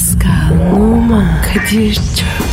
Pascal, Oman, Kadir çok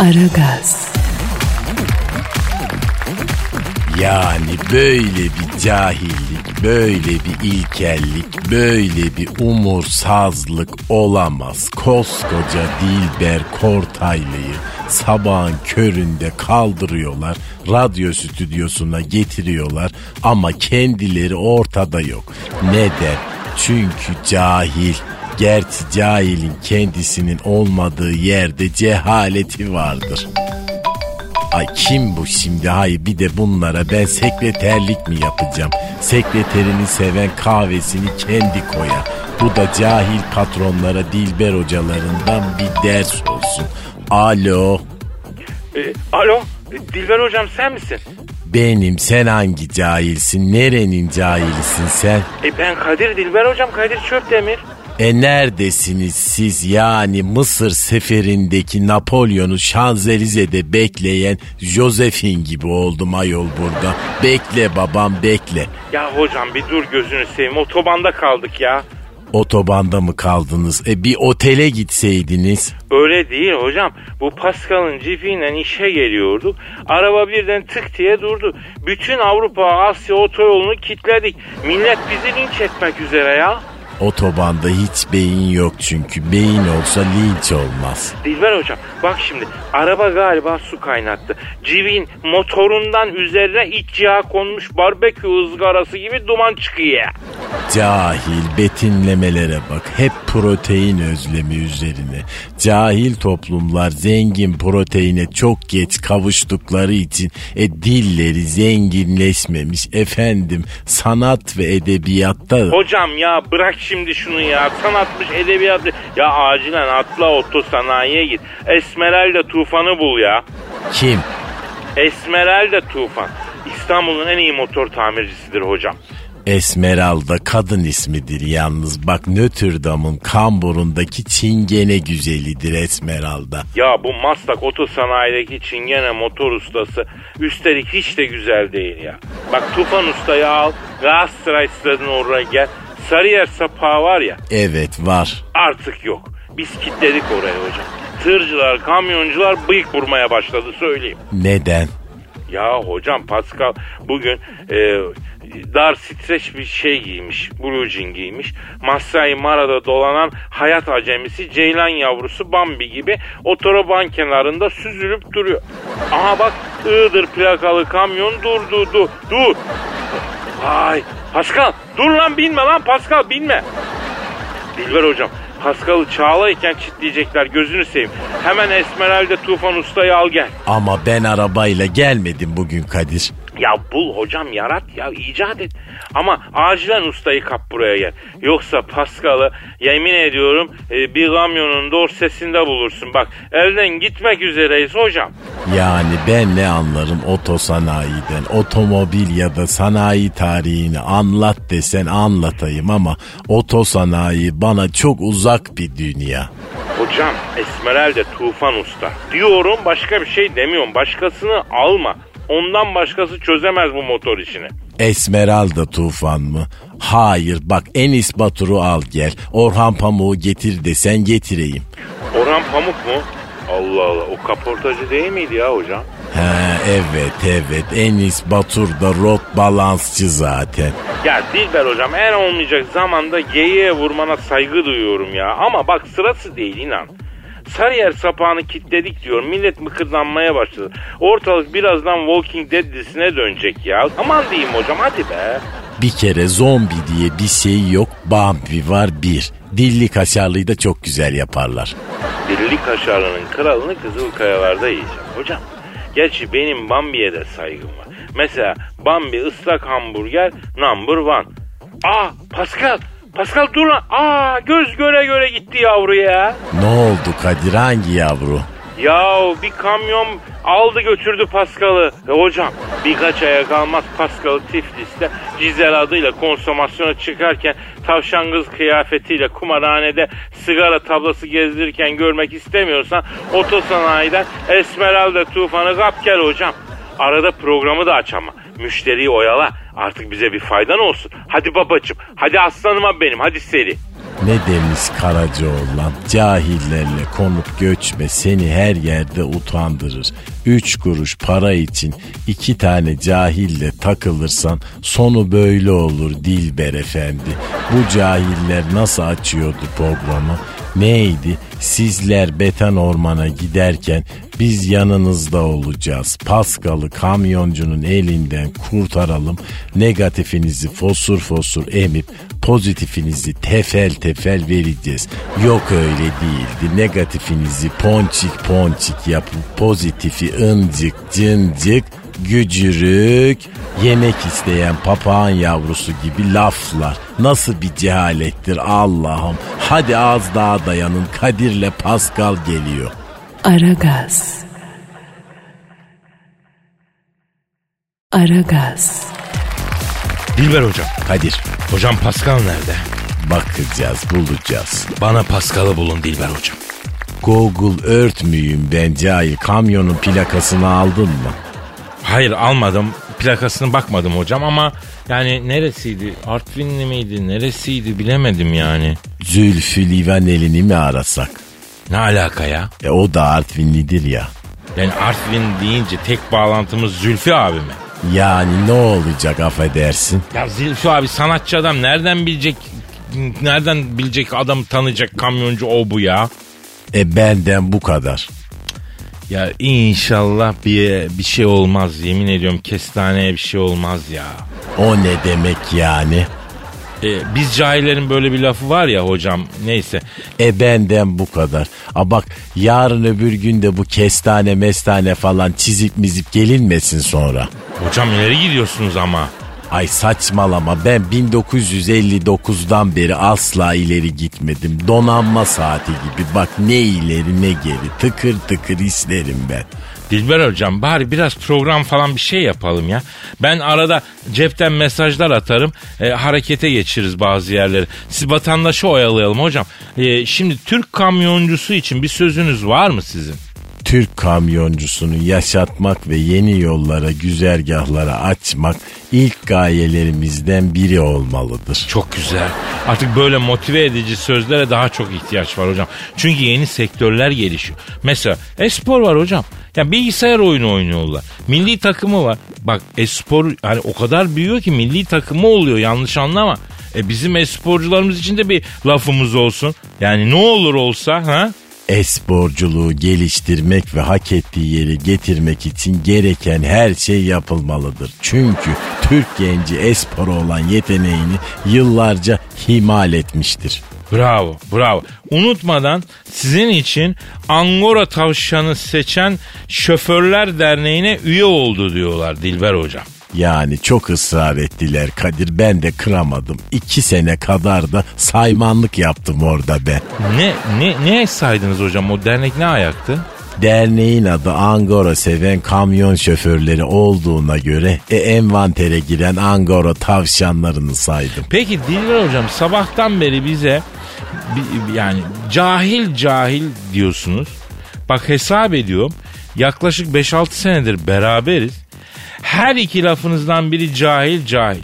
Aragaz, Yani böyle bir cahillik, böyle bir ilkellik, böyle bir umursazlık olamaz. Koskoca Dilber Kortaylı'yı sabahın köründe kaldırıyorlar, radyo stüdyosuna getiriyorlar ama kendileri ortada yok. Neden? Çünkü cahil. Gerçi cahilin kendisinin olmadığı yerde cehaleti vardır. Ay kim bu şimdi? Hayır bir de bunlara ben sekreterlik mi yapacağım? Sekreterini seven kahvesini kendi koyar. Bu da cahil patronlara Dilber hocalarından bir ders olsun. Alo E, alo, Dilber hocam sen misin? benim sen hangi cahilsin? Nerenin cahilisin sen? E ben Kadir Dilber hocam, Kadir Çöpdemir. E neredesiniz siz yani Mısır seferindeki Napolyon'u Şanzelize'de bekleyen Josephine gibi oldum ayol burada. Bekle babam bekle. Ya hocam bir dur gözünü seveyim, otobanda kaldık ya. Otobanda mı kaldınız? E bir otele gitseydiniz. Öyle değil hocam. Bu Pascal'ın cipiyle işe geliyorduk. Araba birden tık diye durdu. Bütün Avrupa, Asya otoyolunu kilitledik. Millet bizi linç etmek üzere ya. Otobanda hiç beyin yok çünkü. Beyin olsa linç olmaz. Dilber hocam bak şimdi araba galiba su kaynattı. Civin motorundan üzerine iç yağ konmuş barbekü ızgarası gibi duman çıkıyor. Cahil betinlemelere bak. Hep protein özlemi üzerine. Cahil toplumlar zengin proteine çok geç kavuştukları için e, dilleri zenginleşmemiş. Efendim sanat ve edebiyatta Hocam ya bırak şimdi şunu ya sanatmış edebiyat ya acilen atla oto sanayiye git. Esmeralda tufanı bul ya. kim? Esmeralda tufan. İstanbul'un en iyi motor tamircisidir hocam. Esmeralda kadın ismidir yalnız. Bak Notre Dame'ın kamburundaki çingene güzelidir Esmeralda. Ya bu Maslak otosanayideki çingene motor ustası üstelik hiç de güzel değil ya. Bak Tufan Usta'yı al Galatasaray stadına oraya gel. Sarıyer sapağı var ya Evet var. artık yok. Biz kilitledik oraya hocam. Tırcılar, kamyoncular bıyık vurmaya başladı söyleyeyim. Neden? Ya hocam Pascal bugün e, dar streç bir şey giymiş. Blue jean giymiş. Masai Mara'da dolanan hayat acemisi Ceylan yavrusu Bambi gibi otoban kenarında süzülüp duruyor. Aha bak Iğdır plakalı kamyon durdu dur dur. Vay Pascal dur lan binme lan Pascal binme. Dilber hocam Pascal'ı Çağla'yken çitleyecekler gözünü seveyim. Hemen Esmeralda Tufan Usta'yı al gel. Ama ben arabayla gelmedim bugün Kadir. Ya bul hocam yarat ya icat et. Ama acilen ustayı kap buraya gel. Yoksa Pascal'ı yemin ediyorum e, bir kamyonun dorsesinde bulursun. Bak elden gitmek üzereyiz hocam. Yani ben ne anlarım otosanayiden, otomobil ya da sanayi tarihini anlat desen anlatayım ama otosanayi bana çok uzak bir dünya. Hocam Esmeralda Tufan Usta. Diyorum başka bir şey demiyorum. Başkasını alma. Ondan başkası çözemez bu motor işini. Esmeralda tufan mı? Hayır bak Enis Batur'u al gel. Orhan Pamuk'u getir desen getireyim. Orhan Pamuk mu? Allah Allah o kaportacı değil miydi ya hocam? Ha evet evet Enis Batur da rot balansçı zaten. Ya Dilber hocam en olmayacak zamanda geyiğe vurmana saygı duyuyorum ya. Ama bak sırası değil inan. Sarıyer sapağını kilitledik diyor. Millet mıkırdanmaya başladı. Ortalık birazdan Walking Dead dizisine dönecek ya. Aman diyeyim hocam hadi be. Bir kere zombi diye bir şey yok. Bambi var bir. Dilli kaşarlıyı da çok güzel yaparlar. Dilli kaşarının kralını Kızılkayalar'da yiyeceğim. Hocam gerçi benim Bambi'ye de saygım var. Mesela Bambi ıslak hamburger number one. Aa Pascal Pascal dur lan. Aa göz göre göre gitti yavru ya. Ne oldu Kadir hangi yavru? Ya bir kamyon aldı götürdü Pascal'ı. E hocam birkaç aya kalmaz Pascal'ı Tiflis'te Cizel adıyla konsomasyona çıkarken tavşan kız kıyafetiyle kumarhanede sigara tablası gezdirirken görmek istemiyorsan otosanayiden Esmeralda tufanı kap gel hocam. Arada programı da aç ama. Müşteriyi oyala. Artık bize bir faydan olsun. Hadi babacım. Hadi aslanıma benim. Hadi seri. Ne demiş Karacaoğlan? Cahillerle konup göçme seni her yerde utandırır. Üç kuruş para için iki tane cahille takılırsan sonu böyle olur Dilber Efendi. Bu cahiller nasıl açıyordu programı? Neydi? Sizler Betan Orman'a giderken biz yanınızda olacağız. Paskal'ı kamyoncunun elinden kurtaralım. Negatifinizi fosur fosur emip pozitifinizi tefel tefel vereceğiz. Yok öyle değildi. Negatifinizi ponçik ponçik yapıp pozitifi ıncık cıncık gücürük yemek isteyen papağan yavrusu gibi laflar. Nasıl bir cehalettir Allah'ım. Hadi az daha dayanın Kadir'le Pascal geliyor. Aragaz. Aragaz. Dilber hocam. Kadir Hocam Pascal nerede? bakacağız bulacağız. Bana Pascal'ı bulun Dilber hocam. Google Earth müyüm ben cahil kamyonun plakasını aldın mı? Hayır almadım. Plakasına bakmadım hocam ama yani neresiydi? Artvinli miydi? Neresiydi bilemedim yani. Zülfü Livaneli'ni mi arasak? Ne alaka ya? E o da Artvinlidir ya. Yani Artvin deyince tek bağlantımız Zülfü abi mi? Yani ne olacak affedersin? Ya Zülfü abi sanatçı adam nereden bilecek nereden bilecek adam tanıyacak kamyoncu o bu ya? E benden bu kadar. Ya inşallah bir bir şey olmaz yemin ediyorum kestaneye bir şey olmaz ya. O ne demek yani? E, biz cahillerin böyle bir lafı var ya hocam neyse. E benden bu kadar. A bak yarın öbür gün de bu kestane mestane falan çizip mizip gelinmesin sonra. Hocam ileri gidiyorsunuz ama. Ay saçmalama ben 1959'dan beri asla ileri gitmedim. Donanma saati gibi bak ne ileri ne geri tıkır tıkır isterim ben. Dilber hocam bari biraz program falan bir şey yapalım ya. Ben arada cepten mesajlar atarım. e, harekete geçiririz bazı yerleri. Siz vatandaşı oyalayalım hocam. E, şimdi Türk kamyoncusu için bir sözünüz var mı sizin? Türk kamyoncusunu yaşatmak ve yeni yollara, güzergahlara açmak ilk gayelerimizden biri olmalıdır. Çok güzel. Artık böyle motive edici sözlere daha çok ihtiyaç var hocam. Çünkü yeni sektörler gelişiyor. Mesela espor var hocam. Ya bilgisayar oyunu oynuyorlar. Milli takımı var. Bak espor hani o kadar büyüyor ki milli takımı oluyor yanlış anlama. E bizim esporcularımız için de bir lafımız olsun. Yani ne olur olsa ha? Esporculuğu geliştirmek ve hak ettiği yere getirmek için gereken her şey yapılmalıdır. Çünkü Türk genci espora olan yeteneğini yıllarca himal etmiştir. Bravo, bravo. Unutmadan sizin için Angora tavşanı seçen Şoförler Derneği'ne üye oldu diyorlar Dilber Hocam. Yani çok ısrar ettiler Kadir ben de kıramadım. İki sene kadar da saymanlık yaptım orada ben. Ne ne ne saydınız hocam? O dernek ne ayaktı? Derneğin adı Angora seven kamyon şoförleri olduğuna göre e, envantere giren Angora tavşanlarını saydım. Peki Dilber hocam sabahtan beri bize bi- yani cahil cahil diyorsunuz. Bak hesap ediyorum. Yaklaşık 5-6 senedir beraberiz. Her iki lafınızdan biri cahil cahil.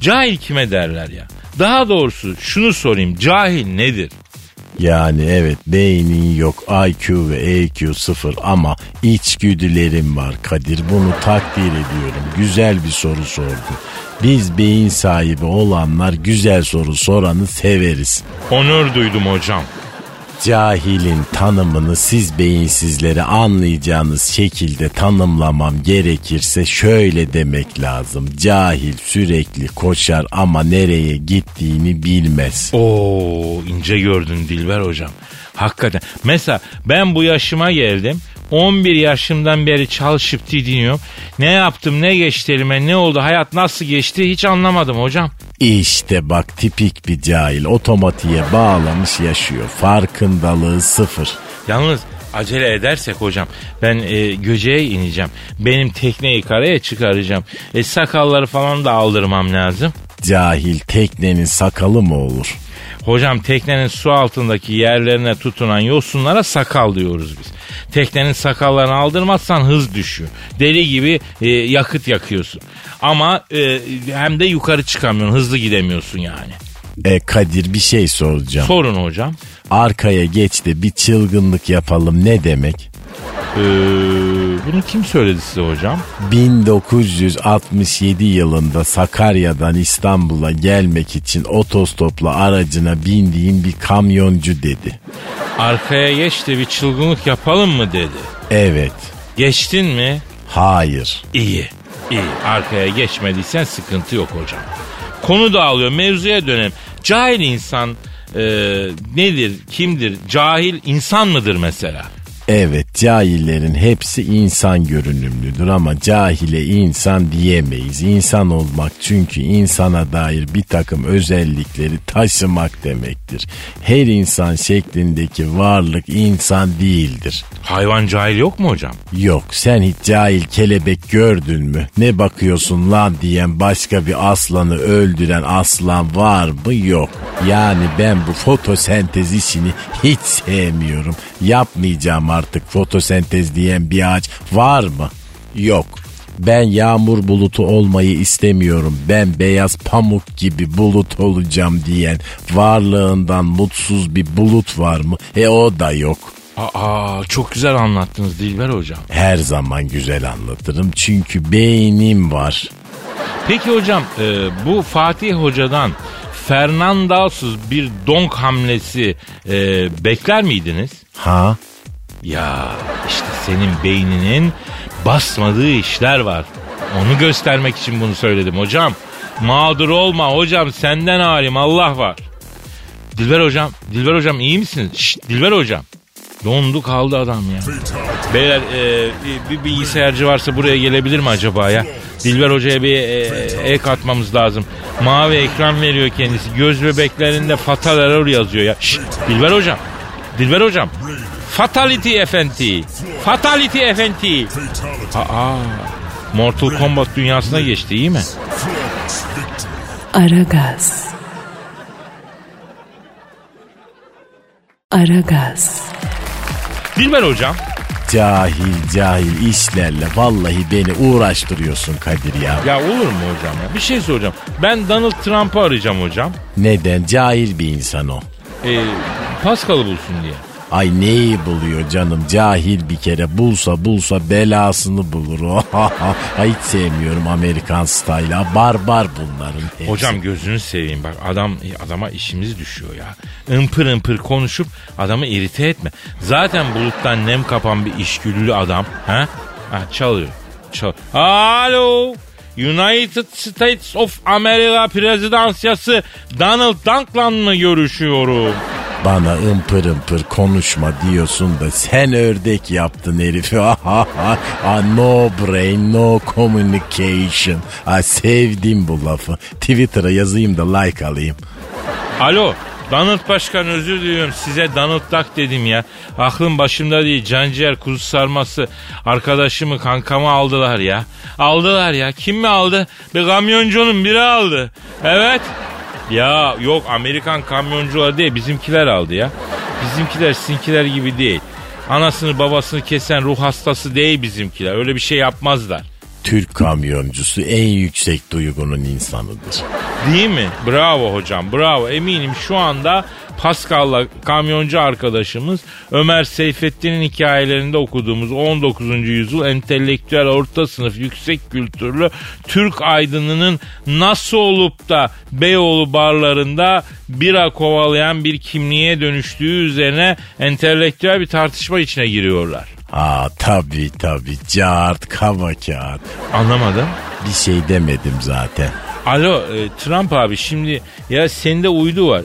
Cahil kime derler ya? Daha doğrusu şunu sorayım. Cahil nedir? Yani evet beynin yok IQ ve EQ sıfır ama içgüdülerim var Kadir bunu takdir ediyorum. Güzel bir soru sordu. Biz beyin sahibi olanlar güzel soru soranı severiz. Onur duydum hocam. Cahilin tanımını siz beyinsizleri anlayacağınız şekilde tanımlamam gerekirse şöyle demek lazım. Cahil sürekli koşar ama nereye gittiğini bilmez. Oo ince gördün Dilber hocam. Hakikaten. Mesela ben bu yaşıma geldim. 11 yaşımdan beri çalışıp didiniyorum. Ne yaptım ne geçti elime ne oldu hayat nasıl geçti hiç anlamadım hocam. İşte bak tipik bir cahil otomatiğe bağlamış yaşıyor. Farkındalığı sıfır. Yalnız acele edersek hocam ben e, göceğe ineceğim. Benim tekneyi karaya çıkaracağım. E, sakalları falan da aldırmam lazım. Cahil teknenin sakalı mı olur? Hocam teknenin su altındaki yerlerine tutunan yosunlara sakal diyoruz biz. Teknenin sakallarını aldırmazsan hız düşüyor. Deli gibi e, yakıt yakıyorsun. Ama e, hem de yukarı çıkamıyorsun. Hızlı gidemiyorsun yani. E Kadir bir şey soracağım. Sorun hocam. Arkaya geç de bir çılgınlık yapalım ne demek? Ee, bunu kim söyledi size hocam? 1967 yılında Sakarya'dan İstanbul'a gelmek için otostopla aracına bindiğin bir kamyoncu dedi. Arkaya geç de bir çılgınlık yapalım mı dedi. Evet. Geçtin mi? Hayır. İyi. İyi. Arkaya geçmediysen sıkıntı yok hocam. Konu dağılıyor. Mevzuya dönelim. Cahil insan e, nedir? Kimdir? Cahil insan mıdır mesela? Evet cahillerin hepsi insan görünümlüdür ama cahile insan diyemeyiz. İnsan olmak çünkü insana dair bir takım özellikleri taşımak demektir. Her insan şeklindeki varlık insan değildir. Hayvan cahil yok mu hocam? Yok sen hiç cahil kelebek gördün mü? Ne bakıyorsun lan diyen başka bir aslanı öldüren aslan var mı? Yok. Yani ben bu fotosentez işini hiç sevmiyorum. Yapmayacağım artık fotosentez diyen bir ağaç var mı? Yok. Ben yağmur bulutu olmayı istemiyorum. Ben beyaz pamuk gibi bulut olacağım diyen varlığından mutsuz bir bulut var mı? E o da yok. Aa çok güzel anlattınız Dilber hocam. Her zaman güzel anlatırım çünkü beynim var. Peki hocam e, bu Fatih Hoca'dan Fernandos'uz bir donk hamlesi e, bekler miydiniz? Ha? Ya işte senin beyninin basmadığı işler var. Onu göstermek için bunu söyledim hocam. Mağdur olma hocam senden halim Allah var. Dilber hocam, Dilber hocam iyi misiniz? Şşt, Dilber hocam. Dondu kaldı adam ya. Beyler e, bir bilgisayarcı varsa buraya gelebilir mi acaba ya? Dilber Hoca'ya bir e, ek atmamız lazım. Mavi ekran veriyor kendisi. Göz bebeklerinde fatal error yazıyor ya. Şşt, Dilber Hocam. Dilber Hocam. Fatality efendi. Fatality efendi. Aa, Mortal Kombat dünyasına geçti iyi mi? Aragaz. Aragaz. Dilber Hocam. Cahil cahil işlerle vallahi beni uğraştırıyorsun Kadir ya. Ya olur mu hocam ya? Bir şey soracağım. Ben Donald Trump'ı arayacağım hocam. Neden? Cahil bir insan o. Ee, Pascal'ı bulsun diye. Ay neyi buluyor canım cahil bir kere bulsa bulsa belasını bulur. Ay hiç sevmiyorum Amerikan style'a barbar bunların hepsi. Hocam gözünü seveyim bak adam adama işimiz düşüyor ya. Impır ımpır konuşup adamı irite etme. Zaten buluttan nem kapan bir işgüllü adam. Ha? Ha çalıyor. Çal. Alo. United States of America prezidansiyası Donald Dunk'la mı görüşüyorum? Bana ımpır ımpır konuşma diyorsun da sen ördek yaptın herifi. ah, no brain no communication. Ah, sevdim bu lafı. Twitter'a yazayım da like alayım. Alo. Donald Başkan özür diliyorum size Donald Duck dedim ya. Aklım başımda değil canciğer kuzu sarması arkadaşımı kankamı aldılar ya. Aldılar ya kim mi aldı? Bir kamyoncunun biri aldı. Evet. Ya yok Amerikan kamyoncular değil bizimkiler aldı ya. Bizimkiler sizinkiler gibi değil. Anasını babasını kesen ruh hastası değil bizimkiler. Öyle bir şey yapmazlar. Türk kamyoncusu en yüksek duygunun insanıdır. Değil mi? Bravo hocam bravo. Eminim şu anda Pascal'la kamyoncu arkadaşımız Ömer Seyfettin'in hikayelerinde okuduğumuz 19. yüzyıl entelektüel orta sınıf yüksek kültürlü Türk aydınının nasıl olup da Beyoğlu barlarında bira kovalayan bir kimliğe dönüştüğü üzerine entelektüel bir tartışma içine giriyorlar. Aa tabi tabi cart kaba kağıt. Anlamadım. Bir şey demedim zaten. Alo e, Trump abi şimdi ya sende uydu var.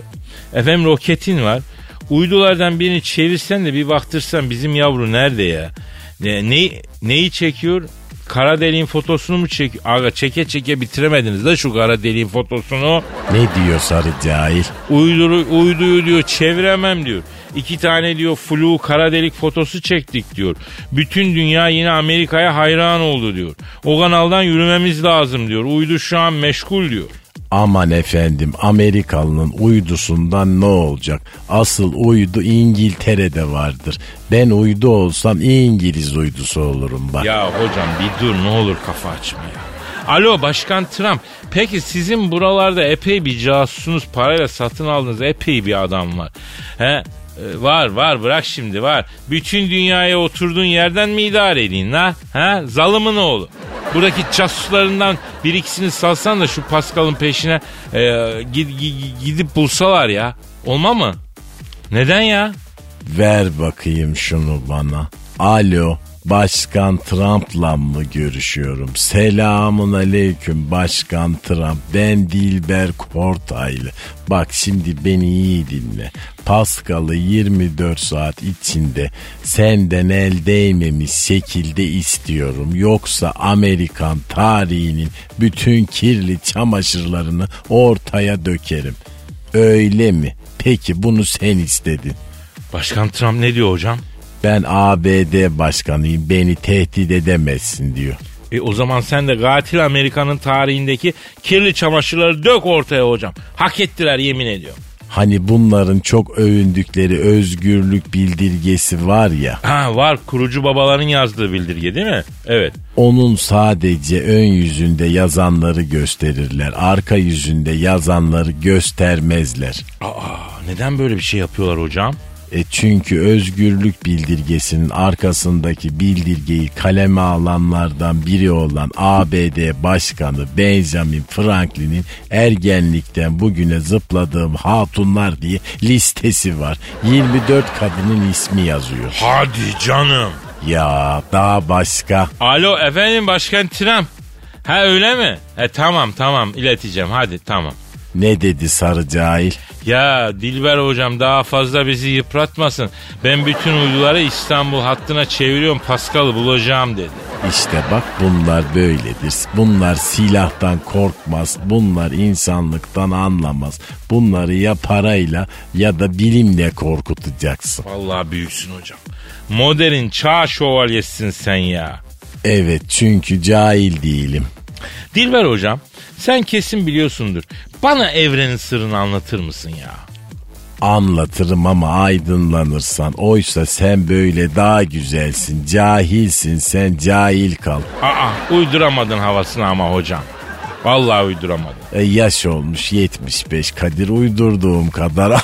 Efendim roketin var. Uydulardan birini çevirsen de bir baktırsan bizim yavru nerede ya? Ne, ne, neyi çekiyor? kara deliğin fotosunu mu çek... Aga çeke çeke bitiremediniz de şu kara deliğin fotosunu. Ne diyor sarı cahil? Uyduru, uyduyu diyor çeviremem diyor. İki tane diyor flu kara delik fotosu çektik diyor. Bütün dünya yine Amerika'ya hayran oldu diyor. O kanaldan yürümemiz lazım diyor. Uydu şu an meşgul diyor. Aman efendim Amerikalı'nın uydusundan ne olacak? Asıl uydu İngiltere'de vardır. Ben uydu olsam İngiliz uydusu olurum bak. Ya hocam bir dur ne olur kafa açma ya. Alo Başkan Trump. Peki sizin buralarda epey bir casusunuz parayla satın aldığınız epey bir adam var. He? E, Var var bırak şimdi var. Bütün dünyaya oturduğun yerden mi idare edin la? Ha? Zalımın oğlu. Buradaki casuslarından bir ikisini salsan da şu Pascal'ın peşine e, gid- gid- gidip bulsalar ya. Olma mı? Neden ya? Ver bakayım şunu bana. Alo. Başkan Trump'la mı görüşüyorum? Selamun aleyküm Başkan Trump. Ben Dilber Kortaylı. Bak şimdi beni iyi dinle. Paskal'ı 24 saat içinde senden el değmemiş şekilde istiyorum. Yoksa Amerikan tarihinin bütün kirli çamaşırlarını ortaya dökerim. Öyle mi? Peki bunu sen istedin. Başkan Trump ne diyor hocam? Ben ABD başkanıyım beni tehdit edemezsin diyor. E o zaman sen de katil Amerika'nın tarihindeki kirli çamaşırları dök ortaya hocam. Hak ettiler yemin ediyorum. Hani bunların çok övündükleri özgürlük bildirgesi var ya. Ha var kurucu babaların yazdığı bildirge değil mi? Evet. Onun sadece ön yüzünde yazanları gösterirler. Arka yüzünde yazanları göstermezler. Aa neden böyle bir şey yapıyorlar hocam? E çünkü özgürlük bildirgesinin arkasındaki bildirgeyi kaleme alanlardan biri olan ABD Başkanı Benjamin Franklin'in ergenlikten bugüne zıpladığım hatunlar diye listesi var. 24 kadının ismi yazıyor. Hadi canım. Ya daha başka. Alo efendim Başkan Trump. Ha öyle mi? E tamam tamam ileteceğim hadi tamam. Ne dedi sarı cahil? Ya Dilber hocam daha fazla bizi yıpratmasın. Ben bütün uyduları İstanbul hattına çeviriyorum Paskal'ı bulacağım dedi. İşte bak bunlar böyledir. Bunlar silahtan korkmaz. Bunlar insanlıktan anlamaz. Bunları ya parayla ya da bilimle korkutacaksın. Vallahi büyüksün hocam. Modern çağ şövalyesisin sen ya. Evet çünkü cahil değilim. Dilber hocam sen kesin biliyorsundur. Bana evrenin sırrını anlatır mısın ya? Anlatırım ama aydınlanırsan. Oysa sen böyle daha güzelsin. Cahilsin sen cahil kal. Aa uyduramadın havasını ama hocam. Vallahi uyduramadın. E, yaş olmuş 75 Kadir uydurduğum kadar.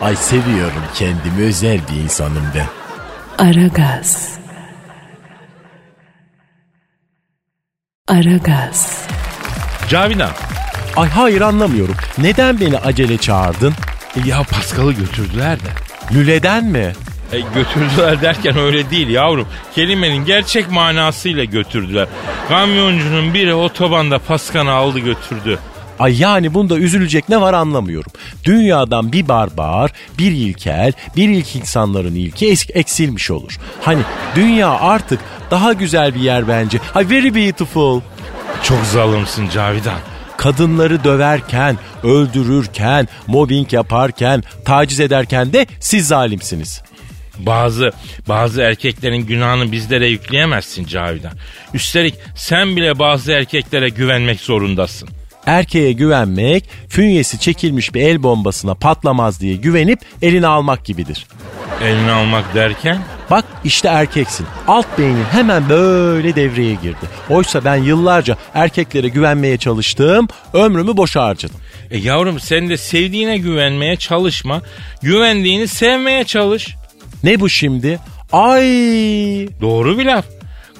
Ay seviyorum kendimi özel bir insanım ben. Aragaz. Aragaz. Cavidan. Ay hayır anlamıyorum. Neden beni acele çağırdın? e, Ya Paskal'ı götürdüler de. Lüleden mi? E, götürdüler derken öyle değil yavrum. Kelimenin gerçek manasıyla götürdüler. Kamyoncunun biri otobanda Paskan'ı aldı götürdü. Ay yani bunda üzülecek ne var anlamıyorum. Dünyadan bir barbar, bir ilkel, bir ilk insanların ilki es- eksilmiş olur. Hani dünya artık daha güzel bir yer bence. Ay very beautiful. Çok zalimsin Cavidan. Kadınları döverken, öldürürken, mobbing yaparken, taciz ederken de siz zalimsiniz. Bazı bazı erkeklerin günahını bizlere yükleyemezsin Cavidan. Üstelik sen bile bazı erkeklere güvenmek zorundasın. Erkeğe güvenmek, fünyesi çekilmiş bir el bombasına patlamaz diye güvenip eline almak gibidir. Eline almak derken Bak işte erkeksin. Alt beynin hemen böyle devreye girdi. Oysa ben yıllarca erkeklere güvenmeye çalıştım, ömrümü boşa harcadım. e yavrum sen de sevdiğine güvenmeye çalışma. Güvendiğini sevmeye çalış. Ne bu şimdi? Ay! Doğru bir laf.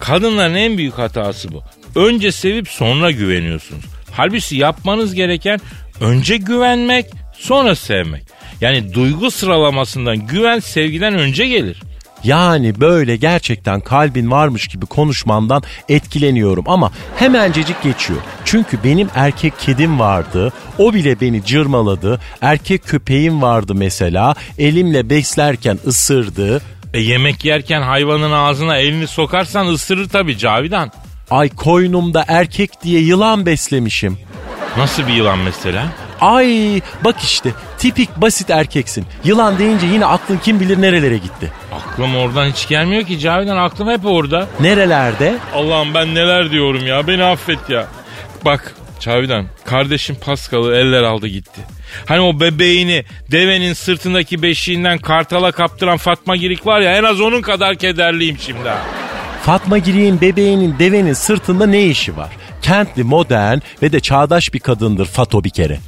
Kadınların en büyük hatası bu. Önce sevip sonra güveniyorsunuz. Halbuki yapmanız gereken önce güvenmek sonra sevmek. Yani duygu sıralamasından güven sevgiden önce gelir. Yani böyle gerçekten kalbin varmış gibi konuşmandan etkileniyorum ama hemencecik geçiyor. Çünkü benim erkek kedim vardı. O bile beni cırmaladı. Erkek köpeğim vardı mesela. Elimle beslerken ısırdı. E yemek yerken hayvanın ağzına elini sokarsan ısırır tabii Cavidan. Ay koynumda erkek diye yılan beslemişim. Nasıl bir yılan mesela? Ay bak işte tipik basit erkeksin. Yılan deyince yine aklın kim bilir nerelere gitti. Aklım oradan hiç gelmiyor ki Cavidan aklım hep orada. Nerelerde? Allah'ım ben neler diyorum ya beni affet ya. Bak Cavidan kardeşim Paskal'ı eller aldı gitti. Hani o bebeğini devenin sırtındaki beşiğinden kartala kaptıran Fatma Girik var ya en az onun kadar kederliyim şimdi ha. Fatma Girik'in bebeğinin devenin sırtında ne işi var? Kentli, modern ve de çağdaş bir kadındır Fato bir kere.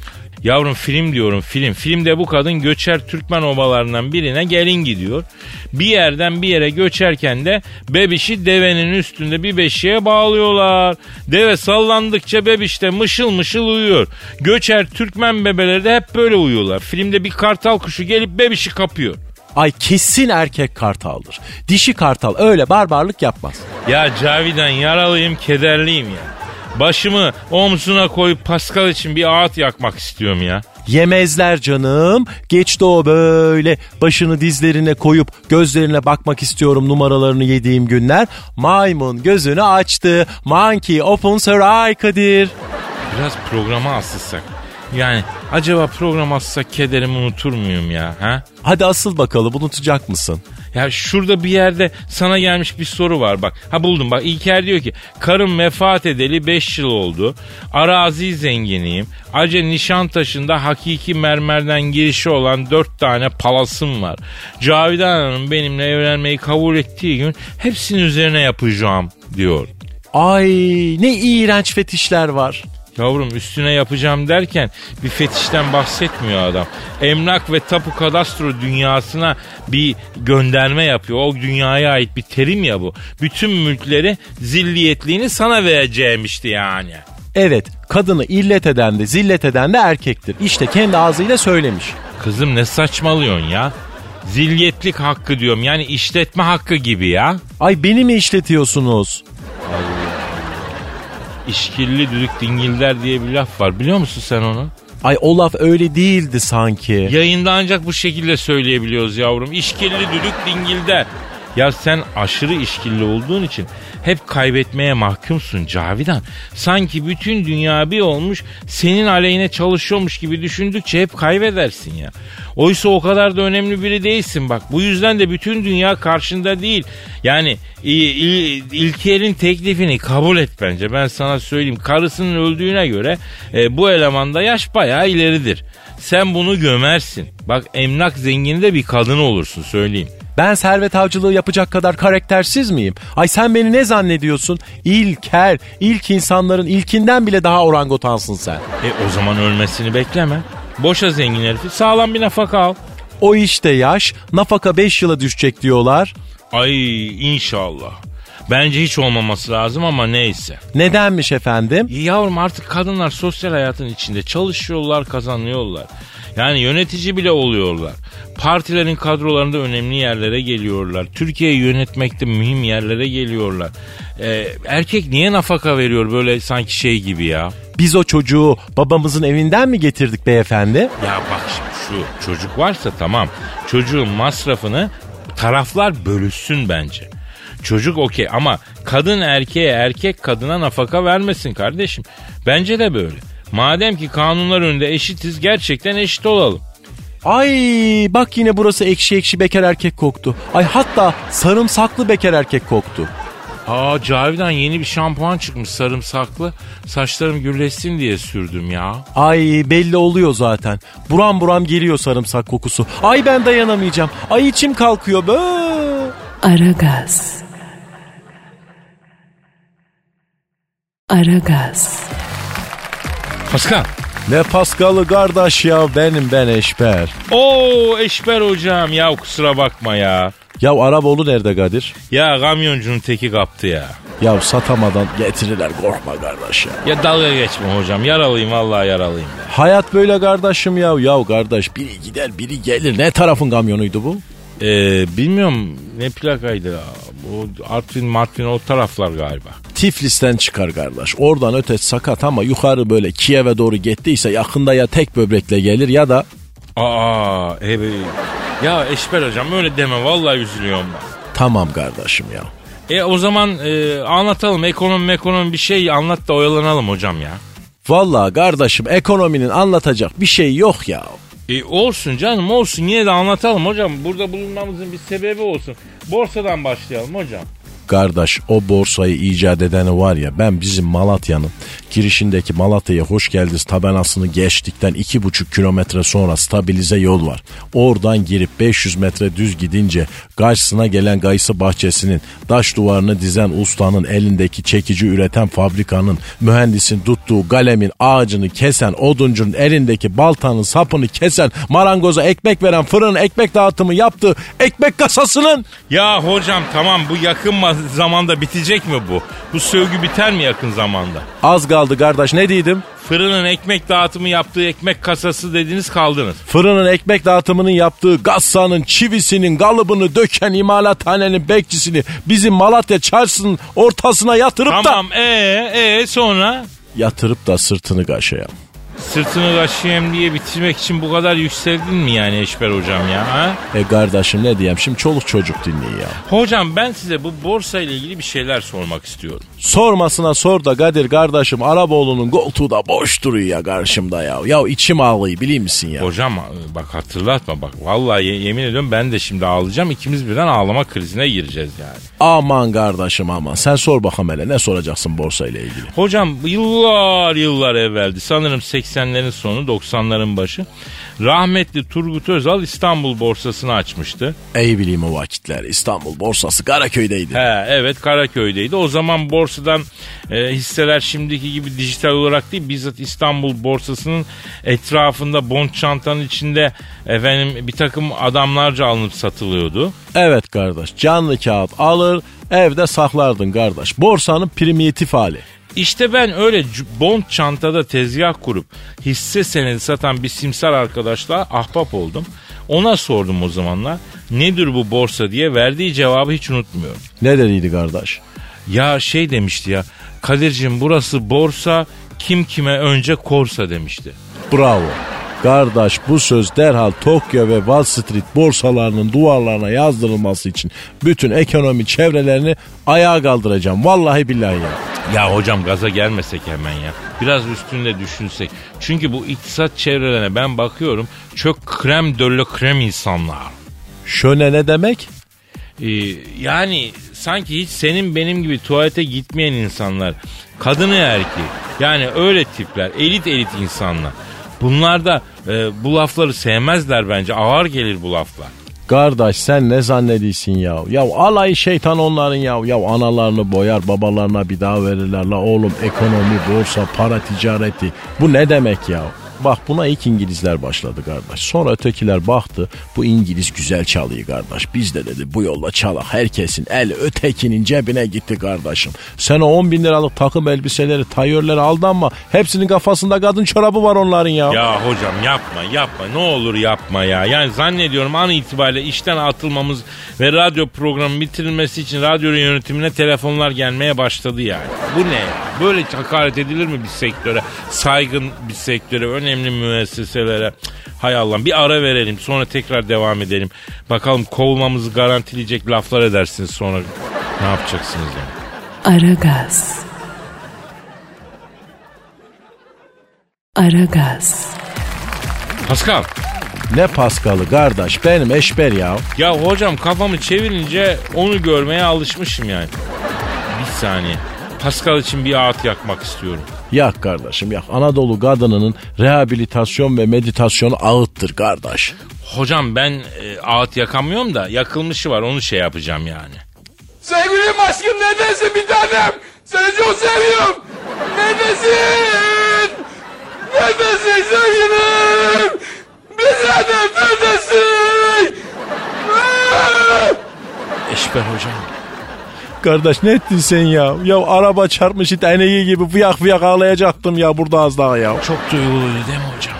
Yavrum film diyorum film. Filmde bu kadın göçer Türkmen obalarından birine gelin gidiyor. Bir yerden bir yere göçerken de bebişi devenin üstünde bir beşiğe bağlıyorlar. Deve sallandıkça bebiş de mışıl mışıl uyuyor. Göçer Türkmen bebeleri de hep böyle uyuyorlar. Filmde bir kartal kuşu gelip bebişi kapıyor. Ay kesin erkek kartaldır. Dişi kartal öyle barbarlık yapmaz. Ya Cavidan yaralıyım kederliyim ya. Başımı omzuna koyup Pascal için bir ağıt yakmak istiyorum ya. Yemezler canım. Geçti o böyle başını dizlerine koyup gözlerine bakmak istiyorum numaralarını yediğim günler. Maymun gözünü açtı. Monkey opens her eye Kadir. Biraz programa asılsak. Yani acaba program asılsak kederimi unutur muyum ya? Ha? Hadi asıl bakalım unutacak mısın? Ya şurada bir yerde sana gelmiş bir soru var bak. Ha buldum bak İlker diyor ki karım vefat edeli 5 yıl oldu. Arazi zenginiyim. Ace Nişantaşı'nda hakiki mermerden girişi olan 4 tane palasım var. Cavidan Hanım benimle evlenmeyi kabul ettiği gün hepsinin üzerine yapacağım diyor. Ay ne iğrenç fetişler var. Yavrum üstüne yapacağım derken bir fetişten bahsetmiyor adam. Emlak ve tapu kadastro dünyasına bir gönderme yapıyor. O dünyaya ait bir terim ya bu. Bütün mülkleri zilliyetliğini sana vereceğimişti yani. Evet kadını illet eden de zillet eden de erkektir. İşte kendi ağzıyla söylemiş. Kızım ne saçmalıyorsun ya? Zilyetlik hakkı diyorum yani işletme hakkı gibi ya. Ay beni mi işletiyorsunuz? İşkilli düdük dingiller diye bir laf var biliyor musun sen onu? Ay o laf öyle değildi sanki. Yayında ancak bu şekilde söyleyebiliyoruz yavrum. İşkilli düdük dingilde. Ya sen aşırı işkilli olduğun için hep kaybetmeye mahkumsun Cavidan. Sanki bütün dünya bir olmuş senin aleyhine çalışıyormuş gibi düşündükçe hep kaybedersin ya. Oysa o kadar da önemli biri değilsin bak. Bu yüzden de bütün dünya karşında değil. Yani İl, İl, İlker'in teklifini kabul et bence. Ben sana söyleyeyim. Karısının öldüğüne göre e, bu elemanda yaş bayağı ileridir. Sen bunu gömersin. Bak emlak zengini de bir kadın olursun söyleyeyim. Ben servet avcılığı yapacak kadar karaktersiz miyim? Ay sen beni ne zannediyorsun? İlker, ilk insanların ilkinden bile daha orangotansın sen. E o zaman ölmesini bekleme. Boşa zengin herifi sağlam bir nafaka al. O işte yaş, nafaka 5 yıla düşecek diyorlar. Ay inşallah. Bence hiç olmaması lazım ama neyse. Nedenmiş efendim? Yavrum artık kadınlar sosyal hayatın içinde çalışıyorlar, kazanıyorlar. Yani yönetici bile oluyorlar. Partilerin kadrolarında önemli yerlere geliyorlar. Türkiye'yi yönetmekte mühim yerlere geliyorlar. Ee, erkek niye nafaka veriyor böyle sanki şey gibi ya? Biz o çocuğu babamızın evinden mi getirdik beyefendi? Ya bak şimdi şu çocuk varsa tamam. Çocuğun masrafını taraflar bölüşsün bence. Çocuk okey ama kadın erkeğe erkek kadına nafaka vermesin kardeşim. Bence de böyle. Madem ki kanunlar önünde eşitiz gerçekten eşit olalım. Ay bak yine burası ekşi ekşi bekar erkek koktu. Ay hatta sarımsaklı bekar erkek koktu. Aa Cavidan yeni bir şampuan çıkmış sarımsaklı. Saçlarım gürleşsin diye sürdüm ya. Ay belli oluyor zaten. Buram buram geliyor sarımsak kokusu. Ay ben dayanamayacağım. Ay içim kalkıyor be. Aragaz. Aragaz. Pascal. Ne Paskalı kardeş ya benim ben Eşber. Oo Eşber hocam ya kusura bakma ya. Ya Araboğlu nerede Kadir? Ya kamyoncunun teki kaptı ya. Ya satamadan getirirler korkma kardeş ya. Ya dalga geçme hocam yaralıyım vallahi yaralıyım. Ya. Hayat böyle kardeşim ya. Ya kardeş biri gider biri gelir. Ne tarafın kamyonuydu bu? Ee, bilmiyorum ne plakaydı ya. Bu Artvin Martvin o taraflar galiba. Tiflis'ten çıkar kardeş. Oradan ötesi sakat ama yukarı böyle Kiev'e doğru gittiyse yakında ya tek böbrekle gelir ya da... Aa evet. Ya Eşber hocam öyle deme vallahi üzülüyorum ben. Tamam kardeşim ya. E o zaman e, anlatalım ekonomi ekonomi bir şey anlat da oyalanalım hocam ya. Vallahi kardeşim ekonominin anlatacak bir şey yok ya. E olsun canım olsun yine de anlatalım hocam. Burada bulunmamızın bir sebebi olsun. Borsadan başlayalım hocam. Kardeş o borsayı icat edeni var ya ben bizim Malatya'nın girişindeki Malatya'ya hoş geldiniz tabenasını geçtikten iki buçuk kilometre sonra stabilize yol var. Oradan girip 500 metre düz gidince karşısına gelen gayısı bahçesinin taş duvarını dizen ustanın elindeki çekici üreten fabrikanın mühendisin tuttuğu galemin ağacını kesen oduncunun elindeki baltanın sapını kesen marangoza ekmek veren fırın ekmek dağıtımı yaptığı ekmek kasasının Ya hocam tamam bu yakın ma- zamanda bitecek mi bu? Bu sövgü biter mi yakın zamanda? az kaldı kardeş ne diydim? Fırının ekmek dağıtımı yaptığı ekmek kasası dediniz kaldınız. Fırının ekmek dağıtımının yaptığı gassanın, çivisinin, kalıbını döken imalathanenin bekçisini bizim Malatya çarşısının ortasına yatırıp da... Tamam ee ee sonra Yatırıp da sırtını kaşıyalım. Sırtını kaşıyayım diye bitirmek için bu kadar yükseldin mi yani Eşber hocam ya? Ha? E kardeşim ne diyeyim şimdi çoluk çocuk dinleyin ya. Hocam ben size bu borsa ile ilgili bir şeyler sormak istiyorum. Sormasına sor da Kadir kardeşim Araboğlu'nun koltuğu da boş duruyor ya karşımda ya. Ya içim ağlıyor biliyor musun ya? Hocam e, bak hatırlatma bak vallahi ye- yemin ediyorum ben de şimdi ağlayacağım ikimiz birden ağlama krizine gireceğiz yani. Aman kardeşim aman sen sor bakalım hele ne soracaksın borsa ile ilgili. Hocam yıllar yıllar evveldi sanırım 80'lerin sonu 90'ların başı rahmetli Turgut Özal İstanbul borsasını açmıştı. Ey bileyim o vakitler İstanbul borsası Karaköy'deydi. He evet Karaköy'deydi. O zaman borsadan e, hisseler şimdiki gibi dijital olarak değil bizzat İstanbul borsasının etrafında bond çantanın içinde efendim bir takım adamlarca alınıp satılıyordu. Evet kardeş canlı kağıt alır evde saklardın kardeş. Borsanın primitif hali. İşte ben öyle bond çantada tezgah kurup hisse senedi satan bir simsar arkadaşla ahbap oldum. Ona sordum o zamanlar nedir bu borsa diye verdiği cevabı hiç unutmuyorum. Ne dediydi kardeş? Ya şey demişti ya Kadir'cim burası borsa kim kime önce korsa demişti. Bravo. Kardeş bu söz derhal Tokyo ve Wall Street borsalarının duvarlarına yazdırılması için bütün ekonomi çevrelerini ayağa kaldıracağım. Vallahi billahi ya. Ya hocam gaza gelmesek hemen ya. Biraz üstünde düşünsek. Çünkü bu iktisat çevrelerine ben bakıyorum çok krem dölle krem insanlar. Şöyle ne demek? Ee, yani sanki hiç senin benim gibi tuvalete gitmeyen insanlar. Kadını erkeği. Yani öyle tipler. Elit elit insanlar. Bunlar da e, bu lafları sevmezler bence. Ağır gelir bu laflar. Kardeş sen ne zannediyorsun ya? Ya alay şeytan onların ya. Ya analarını boyar babalarına bir daha verirler la oğlum ekonomi, borsa, para ticareti. Bu ne demek ya? Bak buna ilk İngilizler başladı kardeş. Sonra ötekiler baktı bu İngiliz güzel çalıyor kardeş. Biz de dedi bu yolla çalak. Herkesin el ötekinin cebine gitti kardeşim. Sen o 10 bin liralık takım elbiseleri, tayörleri aldanma. Hepsinin kafasında kadın çorabı var onların ya. Ya hocam yapma yapma ne olur yapma ya. Yani zannediyorum an itibariyle işten atılmamız ve radyo programı bitirilmesi için radyo yönetimine telefonlar gelmeye başladı yani. Bu ne? Böyle hakaret edilir mi bir sektöre? Saygın bir sektöre, önemli müesseselere. Hay Allah bir ara verelim sonra tekrar devam edelim. Bakalım kovulmamızı garantileyecek laflar edersiniz sonra. Ne yapacaksınız yani? Aragaz. Aragaz. Pascal. Ne Paskalı kardeş benim eşber ya. Ya hocam kafamı çevirince onu görmeye alışmışım yani. Bir saniye. Pascal için bir ağıt yakmak istiyorum. Yak kardeşim yak. Anadolu kadınının rehabilitasyon ve meditasyonu ağıttır kardeş. Hocam ben e, ağıt yakamıyorum da yakılmışı var onu şey yapacağım yani. Sevgilim aşkım neredesin bir tanem? Seni çok seviyorum. Neredesin? Neredesin sevgilim? Bir tanem neredesin? Eşber hocam. Kardeş ne ettin sen ya? Ya araba çarpmış it eneği gibi fıyak fıyak ağlayacaktım ya burada az daha ya. Çok duyguluydu değil mi hocam?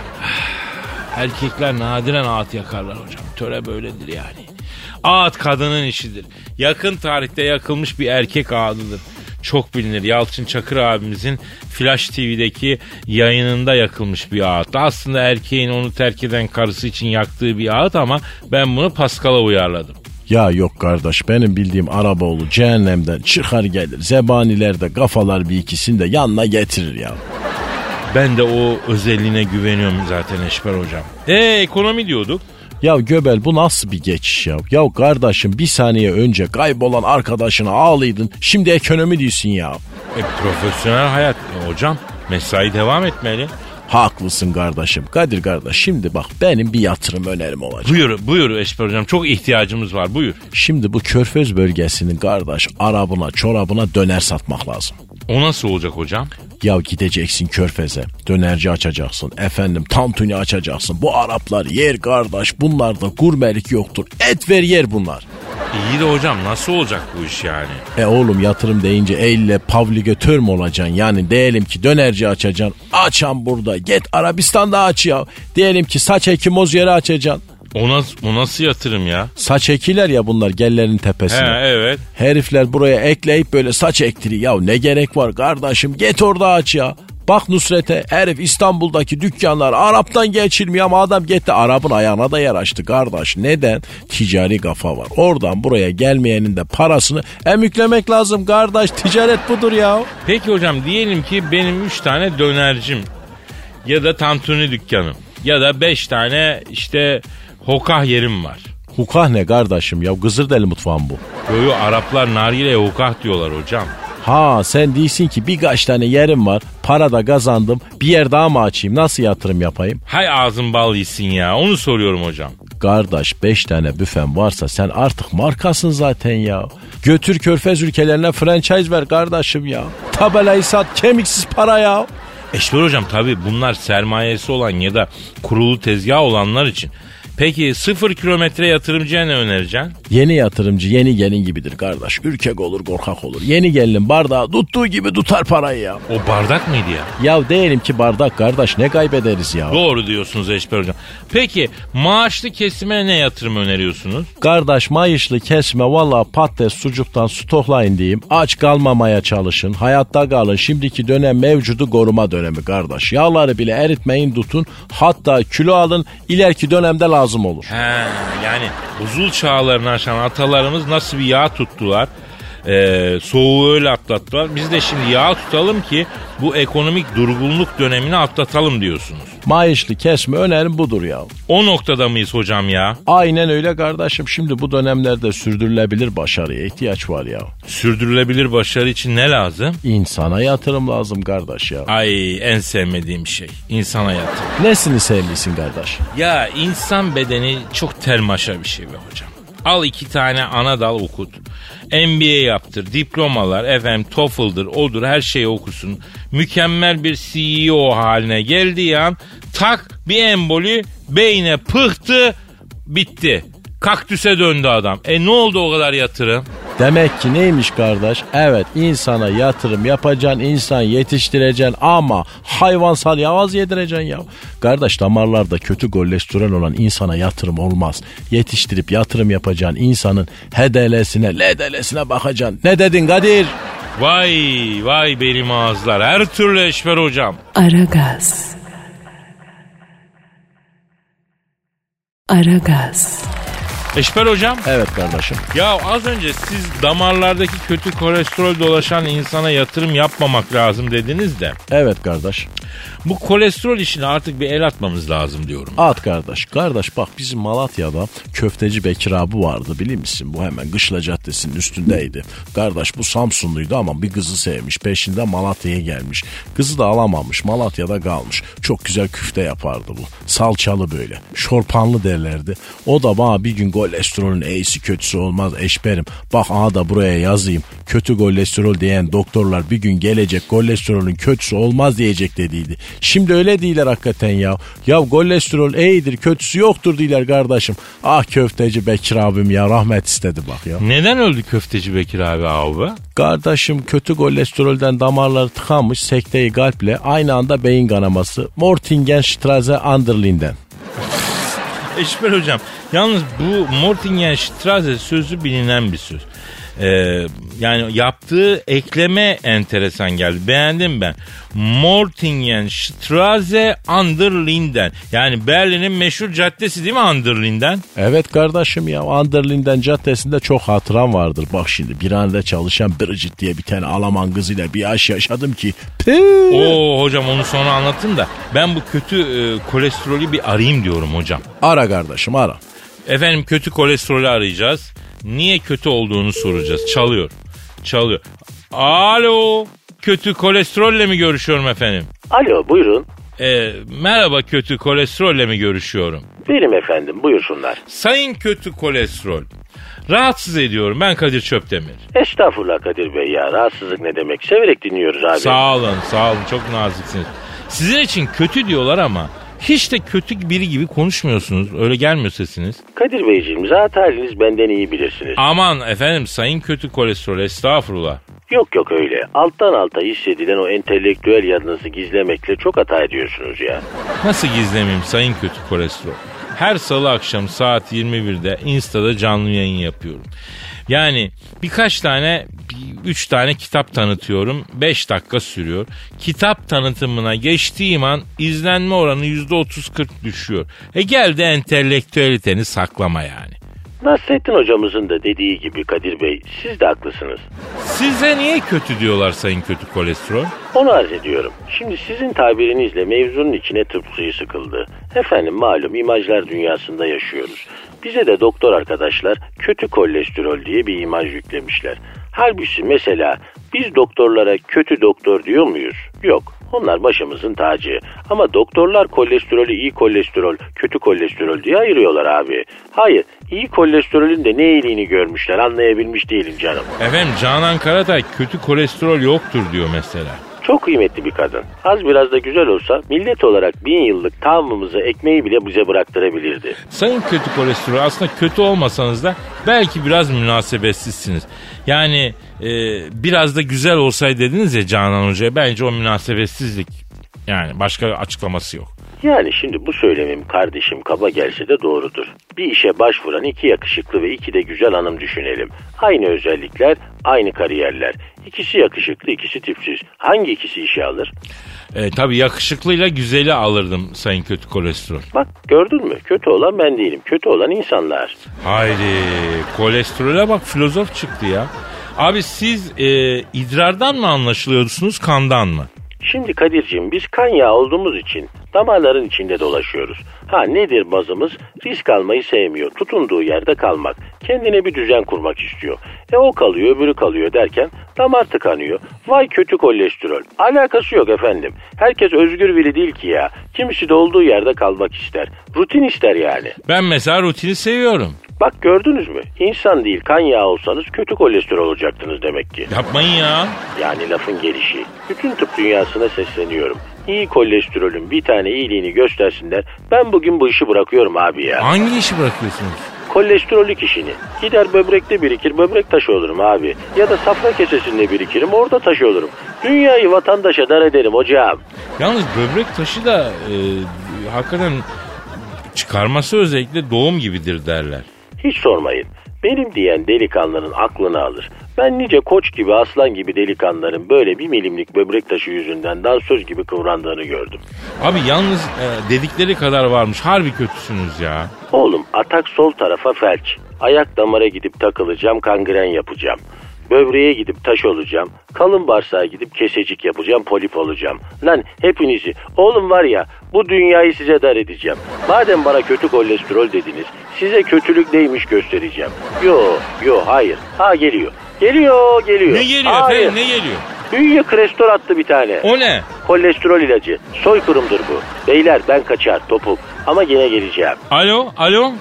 Erkekler nadiren ağıt yakarlar hocam. Töre böyledir yani. Ağıt kadının işidir. Yakın tarihte yakılmış bir erkek ağıdıdır. Çok bilinir. Yalçın Çakır abimizin Flash TV'deki yayınında yakılmış bir ağıt. Aslında erkeğin onu terk eden karısı için yaktığı bir ağıt ama ben bunu Pascal'a uyarladım. Ya yok kardeş benim bildiğim Araboğlu cehennemden çıkar gelir. Zebaniler de kafalar bir ikisini de yanına getirir ya. Ben de o özelliğine güveniyorum zaten Eşber hocam. E ekonomi diyorduk. Ya Göbel bu nasıl bir geçiş ya? Ya kardeşim bir saniye önce kaybolan arkadaşına ağlıydın. Şimdi ekonomi diyorsun ya. E profesyonel hayat E, hocam. Mesai devam etmeli. Haklısın kardeşim. Kadir kardeş şimdi bak benim bir yatırım önerim olacak. Buyur, buyur Eşber hocam. Çok ihtiyacımız var. Buyur. Şimdi bu körfez bölgesinin kardeş arabına çorabına döner satmak lazım. O nasıl olacak hocam? Ya gideceksin körfeze dönerci açacaksın efendim tantuni açacaksın. Bu Araplar yer kardeş bunlarda gurmelik yoktur. Et ver yer bunlar. İyi de hocam nasıl olacak bu iş yani? E oğlum yatırım deyince elle pavligatör mü olacaksın? Yani diyelim ki dönerci açacaksın. Açan burada. Git Arabistan'da aç ya. Diyelim ki saç ekimoz yeri açacaksın. O nasıl, o nasıl yatırım ya? Saç ekiler ya bunlar gellerin He tepesine. evet. Herifler buraya ekleyip böyle saç ektiri. Ya ne gerek var kardeşim git orada aç ya. Bak Nusret'e herif İstanbul'daki dükkanlar Arap'tan geçilmiyor ama adam gitti Arap'ın ayağına da yer açtı kardeş. Neden? Ticari kafa var. Oradan buraya gelmeyenin de parasını emüklemek lazım kardeş. Ticaret budur ya. Peki hocam diyelim ki benim 3 tane dönercim ya da tantuni dükkanım ya da 5 tane işte hokah yerim var. Hukah ne kardeşim ya? Kızıldeli mutfağım bu. Yo yo Araplar nargileye hokah diyorlar hocam. Ha sen değilsin ki birkaç tane yerim var. Para da kazandım. Bir yer daha mı açayım? Nasıl yatırım yapayım? Hay ağzın bal yesin ya onu soruyorum hocam. Kardeş 5 tane büfen varsa sen artık markasın zaten ya. Götür körfez ülkelerine franchise ver kardeşim ya. Tabelayı sat kemiksiz para ya. Eşber hocam tabi bunlar sermayesi olan ya da kurulu tezgah olanlar için. Peki sıfır kilometre yatırımcıya ne önereceksin? Yeni yatırımcı yeni gelin gibidir kardeş. Ürkek olur korkak olur. Yeni gelin bardağı tuttuğu gibi tutar parayı ya. O bardak mıydı ya? Ya diyelim ki bardak kardeş ne kaybederiz ya. Doğru diyorsunuz Eşber hocam. Peki maaşlı kesime ne yatırım öneriyorsunuz? Kardeş mayışlı kesme valla patates sucuktan stoklayın diyeyim. Aç kalmamaya çalışın. Hayatta kalın. Şimdiki dönem mevcudu koruma dönemi kardeş. Yağları bile eritmeyin tutun. Hatta kilo alın. ileriki dönemde lazım olur. He, yani buzul çağlarını aşan atalarımız nasıl bir yağ tuttular? Ee, soğuğu öyle atlattılar. Biz de şimdi yağ tutalım ki bu ekonomik durgunluk dönemini atlatalım diyorsunuz. Mayışlı kesme önerim budur ya. O noktada mıyız hocam ya? Aynen öyle kardeşim. Şimdi bu dönemlerde sürdürülebilir başarıya ihtiyaç var ya. Sürdürülebilir başarı için ne lazım? İnsana yatırım lazım kardeş ya. Ay en sevmediğim şey. İnsan hayatı. Nesini sevlisin kardeş? Ya insan bedeni çok termaşa bir şey be hocam. Al iki tane ana dal okut. MBA yaptır, diplomalar, efendim TOEFL'dır, odur her şeyi okusun. Mükemmel bir CEO haline geldiği an tak bir emboli beyne pıhtı bitti. Kaktüse döndü adam. E ne oldu o kadar yatırım? Demek ki neymiş kardeş? Evet insana yatırım yapacaksın, insan yetiştireceksin ama hayvansal yavaz yedireceksin ya. Kardeş damarlarda kötü kolesterol olan insana yatırım olmaz. Yetiştirip yatırım yapacaksın insanın HDL'sine, LDL'sine bakacaksın. Ne dedin Kadir? Vay vay benim ağızlar her türlü eşver hocam. Aragaz. Aragaz. Eşber hocam Evet kardeşim. ya az önce siz damarlardaki kötü kolesterol dolaşan insana yatırım yapmamak lazım dediniz de. Evet kardeş. Bu kolesterol işine artık bir el atmamız lazım diyorum. At kardeş. Kardeş bak bizim Malatya'da köfteci Bekir abi vardı bilir misin? Bu hemen Gışla Caddesi'nin üstündeydi. Kardeş bu Samsunluydu ama bir kızı sevmiş. Peşinden Malatya'ya gelmiş. Kızı da alamamış. Malatya'da kalmış. Çok güzel küfte yapardı bu. Salçalı böyle. Şorpanlı derlerdi. O da bana bir gün kolesterolün iyisi kötüsü olmaz eşberim. Bak aha da buraya yazayım. Kötü kolesterol diyen doktorlar bir gün gelecek kolesterolün kötüsü olmaz diyecek dediydi. Şimdi öyle değiller hakikaten ya. Ya kolesterol iyidir kötüsü yoktur değiller kardeşim. Ah köfteci Bekir abim ya rahmet istedi bak ya. Neden öldü köfteci Bekir abi abi? Kardeşim kötü kolesterolden damarları tıkanmış sekteyi kalple aynı anda beyin kanaması. Mortingen-Strasse Underlinden. Eşber hocam yalnız bu Mortingen Strasse sözü bilinen bir söz. Ee, yani yaptığı ekleme enteresan geldi. Beğendim ben. Mortingen Straße an der Linden. Yani Berlin'in meşhur caddesi değil mi an der Linden? Evet kardeşim ya Anderlinden caddesinde çok hatıram vardır. Bak şimdi bir anda çalışan Bridget diye bir tane Alman kızıyla bir aşk yaşadım ki. Pii. Oo hocam onu sonra anlatın da ben bu kötü e, kolesterolü bir arayayım diyorum hocam. Ara kardeşim ara. Efendim kötü kolesterolü arayacağız. Niye kötü olduğunu soracağız. Çalıyor. Çalıyor. Alo. Kötü kolesterolle mi görüşüyorum efendim? Alo buyurun. Ee, merhaba kötü kolesterolle mi görüşüyorum? Benim efendim buyursunlar. Sayın kötü kolesterol. Rahatsız ediyorum. Ben Kadir Çöptemir. Estağfurullah Kadir Bey ya rahatsızlık ne demek. Severek dinliyoruz abi. Sağ olun, sağ olun. Çok naziksiniz. Sizin için kötü diyorlar ama hiç de kötü biri gibi konuşmuyorsunuz. Öyle gelmiyor sesiniz. Kadir Beyciğim zat haliniz benden iyi bilirsiniz. Aman efendim sayın kötü kolesterol estağfurullah. Yok yok öyle. Alttan alta hissedilen o entelektüel yanınızı gizlemekle çok hata ediyorsunuz ya. Nasıl gizlemeyeyim sayın kötü kolesterol? Her salı akşam saat 21'de Insta'da canlı yayın yapıyorum. Yani birkaç tane, bir- üç tane kitap tanıtıyorum. 5 dakika sürüyor. Kitap tanıtımına geçtiğim an izlenme oranı %30-40 düşüyor. E geldi entelektüeliteni saklama yani. Nasrettin hocamızın da dediği gibi Kadir Bey siz de haklısınız. Size niye kötü diyorlar sayın kötü kolesterol? Onu arz ediyorum. Şimdi sizin tabirinizle mevzunun içine tıp suyu sıkıldı. Efendim malum imajlar dünyasında yaşıyoruz. Bize de doktor arkadaşlar kötü kolesterol diye bir imaj yüklemişler. Halbuki mesela biz doktorlara kötü doktor diyor muyuz? Yok. Onlar başımızın tacı. Ama doktorlar kolesterolü iyi kolesterol, kötü kolesterol diye ayırıyorlar abi. Hayır, iyi kolesterolün de ne iyiliğini görmüşler anlayabilmiş değilim canım. Efendim Canan Karatay kötü kolesterol yoktur diyor mesela. Çok kıymetli bir kadın. Az biraz da güzel olsa millet olarak bin yıllık tamamımızı ekmeği bile bize bıraktırabilirdi. Sayın kötü kolesterol aslında kötü olmasanız da belki biraz münasebetsizsiniz. Yani e, biraz da güzel olsaydı dediniz ya Canan Hoca'ya bence o münasebetsizlik yani başka açıklaması yok. Yani şimdi bu söylemim kardeşim kaba gelse de doğrudur. Bir işe başvuran iki yakışıklı ve iki de güzel hanım düşünelim. Aynı özellikler, aynı kariyerler. İkisi yakışıklı, ikisi tipsiz. Hangi ikisi işe alır? E, tabii yakışıklıyla güzeli alırdım sayın kötü kolesterol. Bak gördün mü? Kötü olan ben değilim. Kötü olan insanlar. Haydi kolesterole bak filozof çıktı ya. Abi siz e, idrardan mı anlaşılıyorsunuz kandan mı? Şimdi Kadir'cim biz kan yağı olduğumuz için damarların içinde dolaşıyoruz. Ha nedir bazımız? Risk almayı sevmiyor. Tutunduğu yerde kalmak. Kendine bir düzen kurmak istiyor. E o kalıyor öbürü kalıyor derken damar tıkanıyor. Vay kötü kolesterol. Alakası yok efendim. Herkes özgür biri değil ki ya. Kimisi de olduğu yerde kalmak ister. Rutin ister yani. Ben mesela rutini seviyorum. Bak gördünüz mü? İnsan değil kan yağı olsanız kötü kolesterol olacaktınız demek ki. Yapmayın ya. Yani lafın gelişi. Bütün tıp dünyasına sesleniyorum. İyi kolesterolün bir tane iyiliğini göstersinler. Ben bugün bu işi bırakıyorum abi ya. Hangi işi bırakıyorsunuz? Kolesterolük işini. Gider böbrekte birikir böbrek taşı olurum abi. Ya da safra kesesinde birikirim orada taşı olurum. Dünyayı vatandaşa dar ederim hocam. Yalnız böbrek taşı da e, hakikaten çıkarması özellikle doğum gibidir derler. Hiç sormayın. Benim diyen delikanlının aklını alır. Ben nice koç gibi aslan gibi delikanlıların böyle bir milimlik böbrek taşı yüzünden dansöz gibi kıvrandığını gördüm. Abi yalnız e, dedikleri kadar varmış. Harbi kötüsünüz ya. Oğlum atak sol tarafa felç. Ayak damara gidip takılacağım kangren yapacağım. Böbreğe gidip taş olacağım. Kalın bağırsağa gidip kesecik yapacağım polip olacağım. Lan hepinizi oğlum var ya bu dünyayı size dar edeceğim. Madem bana kötü kolesterol dediniz size kötülük neymiş göstereceğim. Yo yo hayır. Ha geliyor. Geliyor geliyor. Ne geliyor Hayır. efendim ne geliyor? Bünye krestol attı bir tane. O ne? Kolesterol ilacı. Soykırımdır bu. Beyler ben kaçar topuk. Ama gene geleceğim. Alo alo.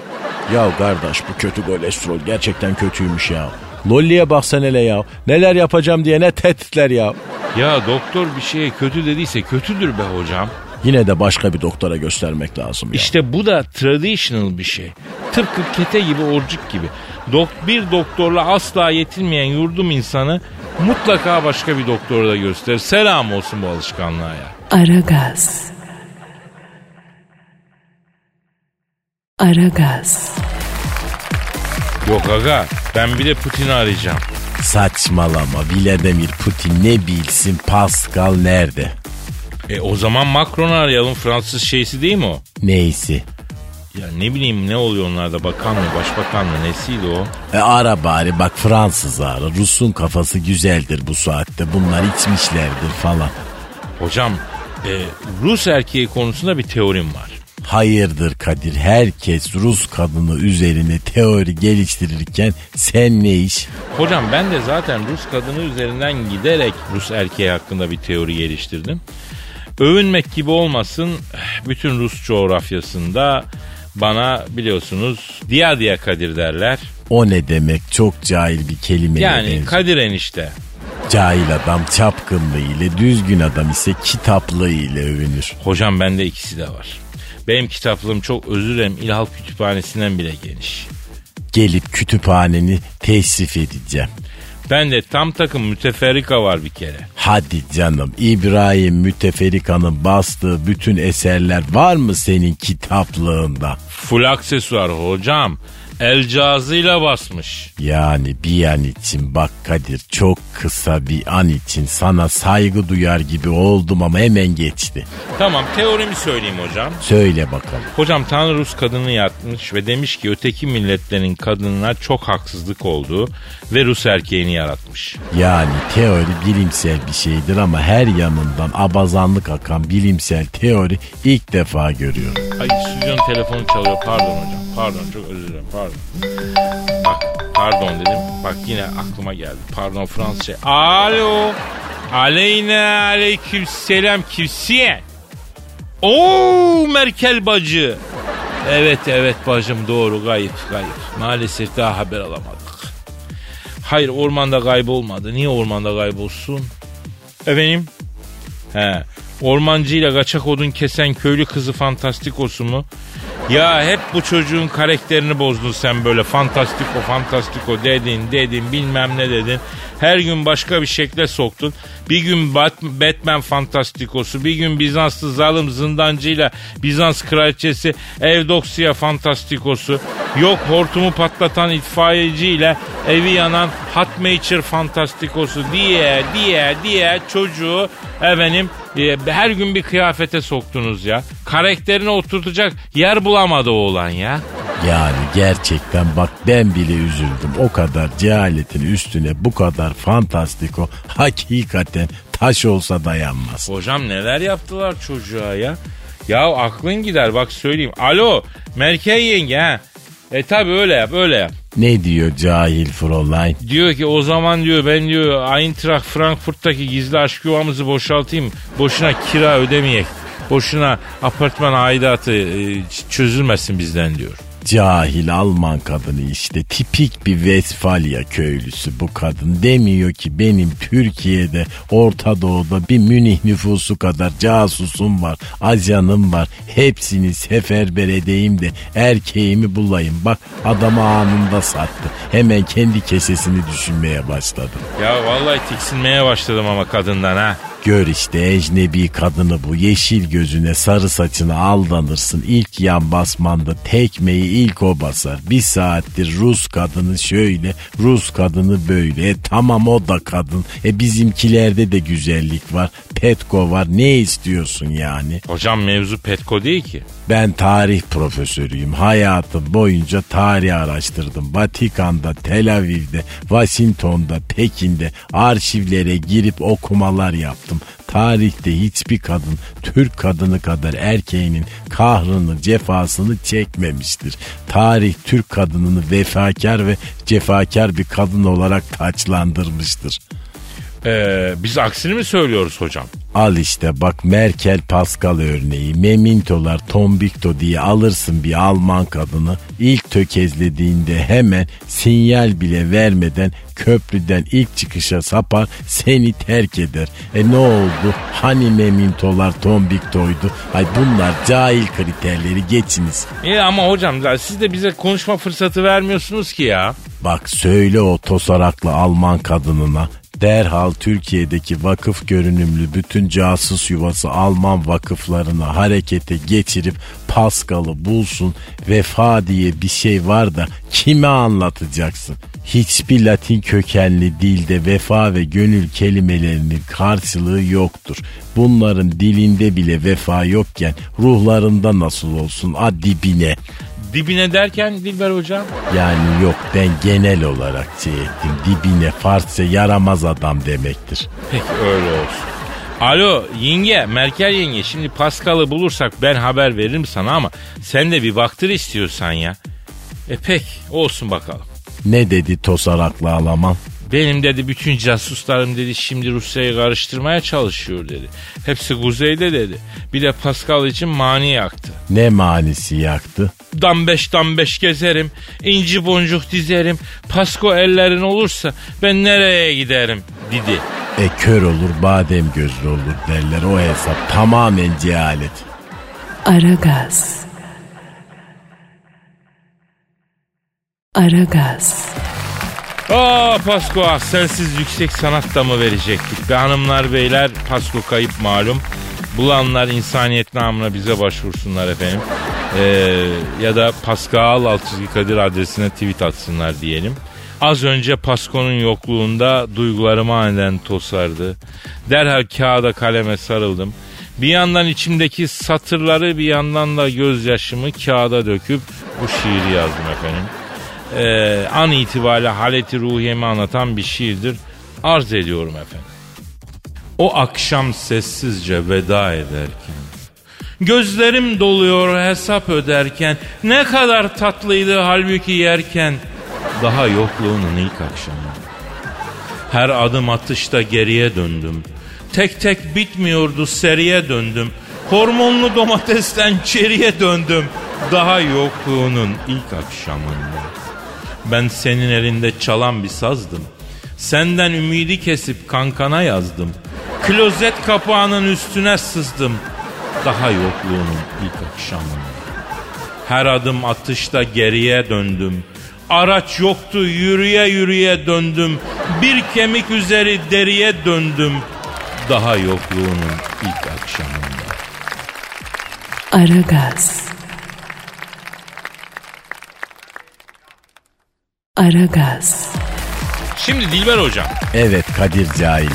Ya kardeş bu kötü kolesterol gerçekten kötüymüş ya. Lolli'ye bak sen hele ya. Neler yapacağım diye ne tehditler ya. Ya doktor bir şeye kötü dediyse kötüdür be hocam. Yine de başka bir doktora göstermek lazım ya. İşte bu da traditional bir şey. Tıpkı kete gibi orcuk gibi. Dok bir doktorla asla yetinmeyen yurdum insanı mutlaka başka bir doktora da gösterir. Selam olsun bu alışkanlığa ya. Aragaz. Aragaz. Yok aga ben bir de Putin'i arayacağım. Saçmalama Vladimir Putin ne bilsin Pascal nerede? E o zaman Macron'u arayalım. Fransız şeysi değil mi o? Neyse. Ya ne bileyim ne oluyor onlarda bakan mı başbakan mı nesiydi o? E ara bari bak Fransız ara. Rus'un kafası güzeldir bu saatte. Bunlar içmişlerdir falan. Hocam e, Rus erkeği konusunda bir teorim var. Hayırdır Kadir herkes Rus kadını üzerine teori geliştirirken sen ne iş? Hocam ben de zaten Rus kadını üzerinden giderek Rus erkeği hakkında bir teori geliştirdim. Övünmek gibi olmasın bütün Rus coğrafyasında bana biliyorsunuz Diya Diya Kadir derler. O ne demek çok cahil bir kelime. Yani Kadir enişte. Cahil adam çapkınlığı ile düzgün adam ise kitaplığı ile övünür. Hocam bende ikisi de var. Benim kitaplığım çok özür dilerim İlhal Kütüphanesi'nden bile geniş. Gelip kütüphaneni teşrif edeceğim. Ben de tam takım müteferrika var bir kere. Hadi canım İbrahim Müteferrika'nın bastığı bütün eserler var mı senin kitaplığında? Full aksesuar hocam. El cihazıyla basmış. Yani bir an için bak Kadir çok kısa bir an için sana saygı duyar gibi oldum ama hemen geçti. Tamam teorimi söyleyeyim hocam. Söyle bakalım. Hocam Tanrı Rus kadını yaratmış ve demiş ki öteki milletlerin kadınına çok haksızlık olduğu ve Rus erkeğini yaratmış. Yani teori bilimsel bir şeydir ama her yanından abazanlık akan bilimsel teori ilk defa görüyorum. Ay stüdyonun telefonu çalıyor pardon hocam. Pardon çok özür dilerim pardon. Bak pardon dedim. Bak yine aklıma geldi. Pardon Fransızca. Alo. Aleyne aleyküm selam kimsiye? Oo Merkel bacı. Evet evet bacım doğru kayıp kayıp. Maalesef daha haber alamadık. Hayır ormanda kaybolmadı. Niye ormanda kaybolsun? Efendim? He. Ormancıyla kaçak odun kesen köylü kızı fantastikosu mu? Ya hep bu çocuğun karakterini bozdun sen böyle fantastiko fantastiko dedin dedin bilmem ne dedin. Her gün başka bir şekle soktun. Bir gün Bat- Batman fantastikosu, bir gün Bizanslı zalim zindancıyla Bizans kraliçesi Evdoksiya fantastikosu. Yok hortumu patlatan itfaiyeciyle evi yanan Hatmaker fantastikosu diye diye diye çocuğu efendim her gün bir kıyafete soktunuz ya. Karakterine oturtacak yer bulamadı oğlan ya. Yani gerçekten bak ben bile üzüldüm. O kadar cehaletin üstüne bu kadar fantastiko hakikaten taş olsa dayanmaz. Hocam neler yaptılar çocuğa ya? Ya aklın gider bak söyleyeyim. Alo Merkel yenge ha. E tabi öyle yap öyle yap. Ne diyor cahil Fräulein? Diyor ki o zaman diyor ben diyor Eintracht Frankfurt'taki gizli aşk yuvamızı boşaltayım. Boşuna kira ödemeyek. Boşuna apartman aidatı e, çözülmesin bizden diyor. Cahil Alman kadını işte tipik bir Westfalia köylüsü bu kadın. Demiyor ki benim Türkiye'de Orta Doğu'da bir Münih nüfusu kadar casusum var, ajanım var. Hepsini seferber edeyim de erkeğimi bulayım. Bak adamı anında sattı. Hemen kendi kesesini düşünmeye başladı. Ya vallahi tiksinmeye başladım ama kadından ha. Gör işte ecnebi kadını bu yeşil gözüne sarı saçına aldanırsın. İlk yan basmanda tekmeyi ilk o basar. Bir saattir Rus kadını şöyle Rus kadını böyle. E tamam o da kadın. E bizimkilerde de güzellik var. Petko var ne istiyorsun yani? Hocam mevzu Petko değil ki. Ben tarih profesörüyüm. Hayatım boyunca tarih araştırdım. Vatikan'da, Tel Aviv'de, Washington'da, Pekin'de arşivlere girip okumalar yaptım. Tarihte hiçbir kadın Türk kadını kadar erkeğinin kahrını, cefasını çekmemiştir. Tarih Türk kadınını vefakar ve cefakar bir kadın olarak taçlandırmıştır. Ee, biz aksini mi söylüyoruz hocam? Al işte bak Merkel Pascal örneği. Memintolar tombikto diye alırsın bir Alman kadını. İlk tökezlediğinde hemen sinyal bile vermeden köprüden ilk çıkışa sapar seni terk eder. E ne oldu? Hani memintolar tombiktoydu? Ay bunlar cahil kriterleri geçiniz. İyi ama hocam siz de bize konuşma fırsatı vermiyorsunuz ki ya. Bak söyle o tosaraklı Alman kadınına derhal Türkiye'deki vakıf görünümlü bütün casus yuvası Alman vakıflarına harekete geçirip Paskal'ı bulsun. Vefa diye bir şey var da kime anlatacaksın? Hiçbir Latin kökenli dilde vefa ve gönül kelimelerinin karşılığı yoktur. Bunların dilinde bile vefa yokken ruhlarında nasıl olsun adibine. Dibine derken Dilber hocam? Yani yok ben genel olarak şey ettim. Dibine Farsça yaramaz adam demektir. Peki öyle olsun. Alo yenge Merkel yenge şimdi Pascal'ı bulursak ben haber veririm sana ama sen de bir baktır istiyorsan ya. E pek olsun bakalım. Ne dedi tosaraklı Alaman? Benim dedi bütün casuslarım dedi şimdi Rusya'yı karıştırmaya çalışıyor dedi. Hepsi kuzeyde dedi. Bir de Pascal için mani yaktı. Ne manisi yaktı? Dambeş dambeş gezerim, inci boncuk dizerim. Pasko ellerin olursa ben nereye giderim dedi. E kör olur badem gözlü olur derler o hesap tamamen cehalet. Aragaz. Aragaz. Aa Pasko ah sensiz yüksek sanat da mı verecektik? Be hanımlar beyler Pasko kayıp malum. Bulanlar insaniyet namına bize başvursunlar efendim. Ee, ya da Pascal Altçizgi Kadir adresine tweet atsınlar diyelim. Az önce Pasko'nun yokluğunda duygularım aniden tosardı. Derhal kağıda kaleme sarıldım. Bir yandan içimdeki satırları bir yandan da gözyaşımı kağıda döküp bu şiiri yazdım efendim. Ee, an itibariyle haleti ruhiyemi anlatan bir şiirdir. Arz ediyorum efendim. O akşam sessizce veda ederken Gözlerim doluyor hesap öderken Ne kadar tatlıydı halbuki yerken Daha yokluğunun ilk akşamı. Her adım atışta geriye döndüm. Tek tek bitmiyordu seriye döndüm. Hormonlu domatesten çeriye döndüm. Daha yokluğunun ilk akşamında Ben senin elinde çalan bir sazdım. Senden ümidi kesip kankana yazdım. Klozet kapağının üstüne sızdım. Daha yokluğunun ilk akşamında Her adım atışta geriye döndüm. Araç yoktu yürüye yürüye döndüm. Bir kemik üzeri deriye döndüm. Daha yokluğunun ilk akşamında. Aragaz. Aragaz. Şimdi Dilber hocam Evet Kadir cahili.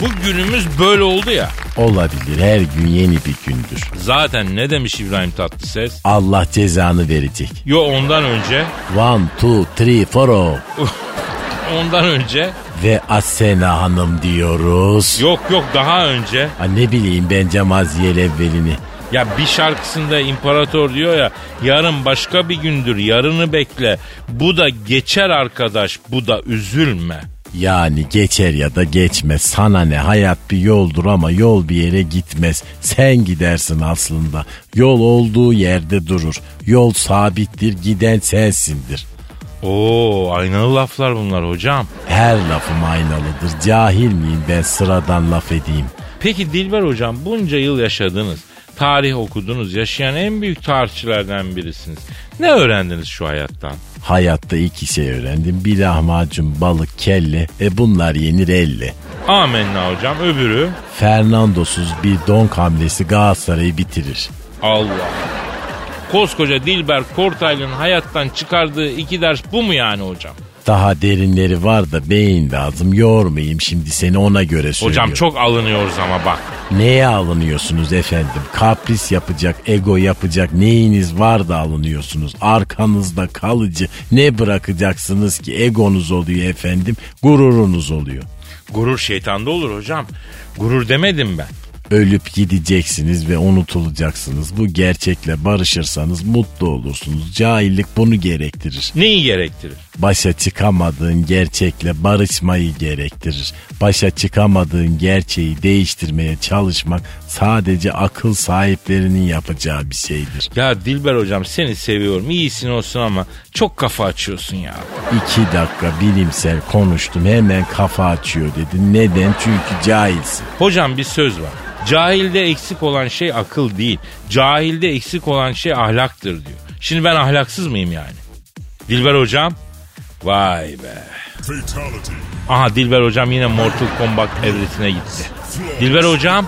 bu günümüz böyle oldu ya Olabilir her gün yeni bir gündür. Zaten ne demiş İbrahim Tatlıses? Allah cezanı verecek. Yo ondan önce One, two, three, four. oh. Ondan önce Ve Asena Hanım diyoruz. Yok yok daha önce Ha, ne bileyim ben Cemaziyel evvelini. Ya bir şarkısında imparator diyor ya yarın başka bir gündür yarını bekle. Bu da geçer arkadaş bu da üzülme. Yani geçer ya da geçmez. Sana ne hayat bir yoldur ama yol bir yere gitmez. Sen gidersin aslında. Yol olduğu yerde durur. Yol sabittir giden sensindir. Oo aynalı laflar bunlar hocam. Her lafım aynalıdır. Cahil miyim ben sıradan laf edeyim. Peki Dilber hocam bunca yıl yaşadınız. Tarih okudunuz. Yaşayan en büyük tarihçilerden birisiniz. Ne öğrendiniz şu hayattan? Hayatta iki şey öğrendim. Bir lahmacun, balık, kelle. E bunlar yenir elle. Amenna hocam. Öbürü? Fernandosuz bir don hamlesi Galatasaray'ı bitirir. Allah. Koskoca Dilber Kortaylı'nın hayattan çıkardığı iki ders bu mu yani hocam? Daha derinleri var da beyin lazım. Yormayayım şimdi seni ona göre söylüyorum. Hocam çok alınıyoruz ama bak. Neye alınıyorsunuz efendim? Kapris yapacak, ego yapacak neyiniz var da alınıyorsunuz? Arkanızda kalıcı ne bırakacaksınız ki? Egonuz oluyor efendim, gururunuz oluyor. Gurur şeytanda olur hocam. Gurur demedim ben. Ölüp gideceksiniz ve unutulacaksınız. Bu gerçekle barışırsanız mutlu olursunuz. Cahillik bunu gerektirir. Neyi gerektirir? Başa çıkamadığın gerçekle barışmayı gerektirir. Başa çıkamadığın gerçeği değiştirmeye çalışmak sadece akıl sahiplerinin yapacağı bir şeydir. Ya Dilber hocam seni seviyorum. İyisin olsun ama çok kafa açıyorsun ya. İki dakika bilimsel konuştum hemen kafa açıyor dedi. Neden? Çünkü cahilsin. Hocam bir söz var. Cahilde eksik olan şey akıl değil. Cahilde eksik olan şey ahlaktır diyor. Şimdi ben ahlaksız mıyım yani? Dilber hocam? Vay be. Aha Dilber hocam yine Mortal Kombat evresine gitti. Dilber hocam?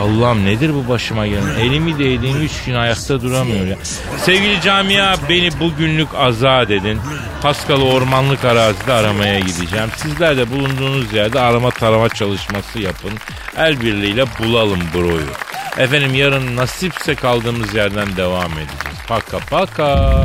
Allah'ım nedir bu başıma gelen? Elimi değdiğim üç gün ayakta duramıyor ya. Sevgili camia beni bugünlük azat edin. Paskalı ormanlık arazide aramaya gideceğim. Sizler de bulunduğunuz yerde arama tarama çalışması yapın. El birliğiyle bulalım broyu. Efendim yarın nasipse kaldığımız yerden devam edeceğiz. Paka paka.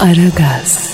Aragaz.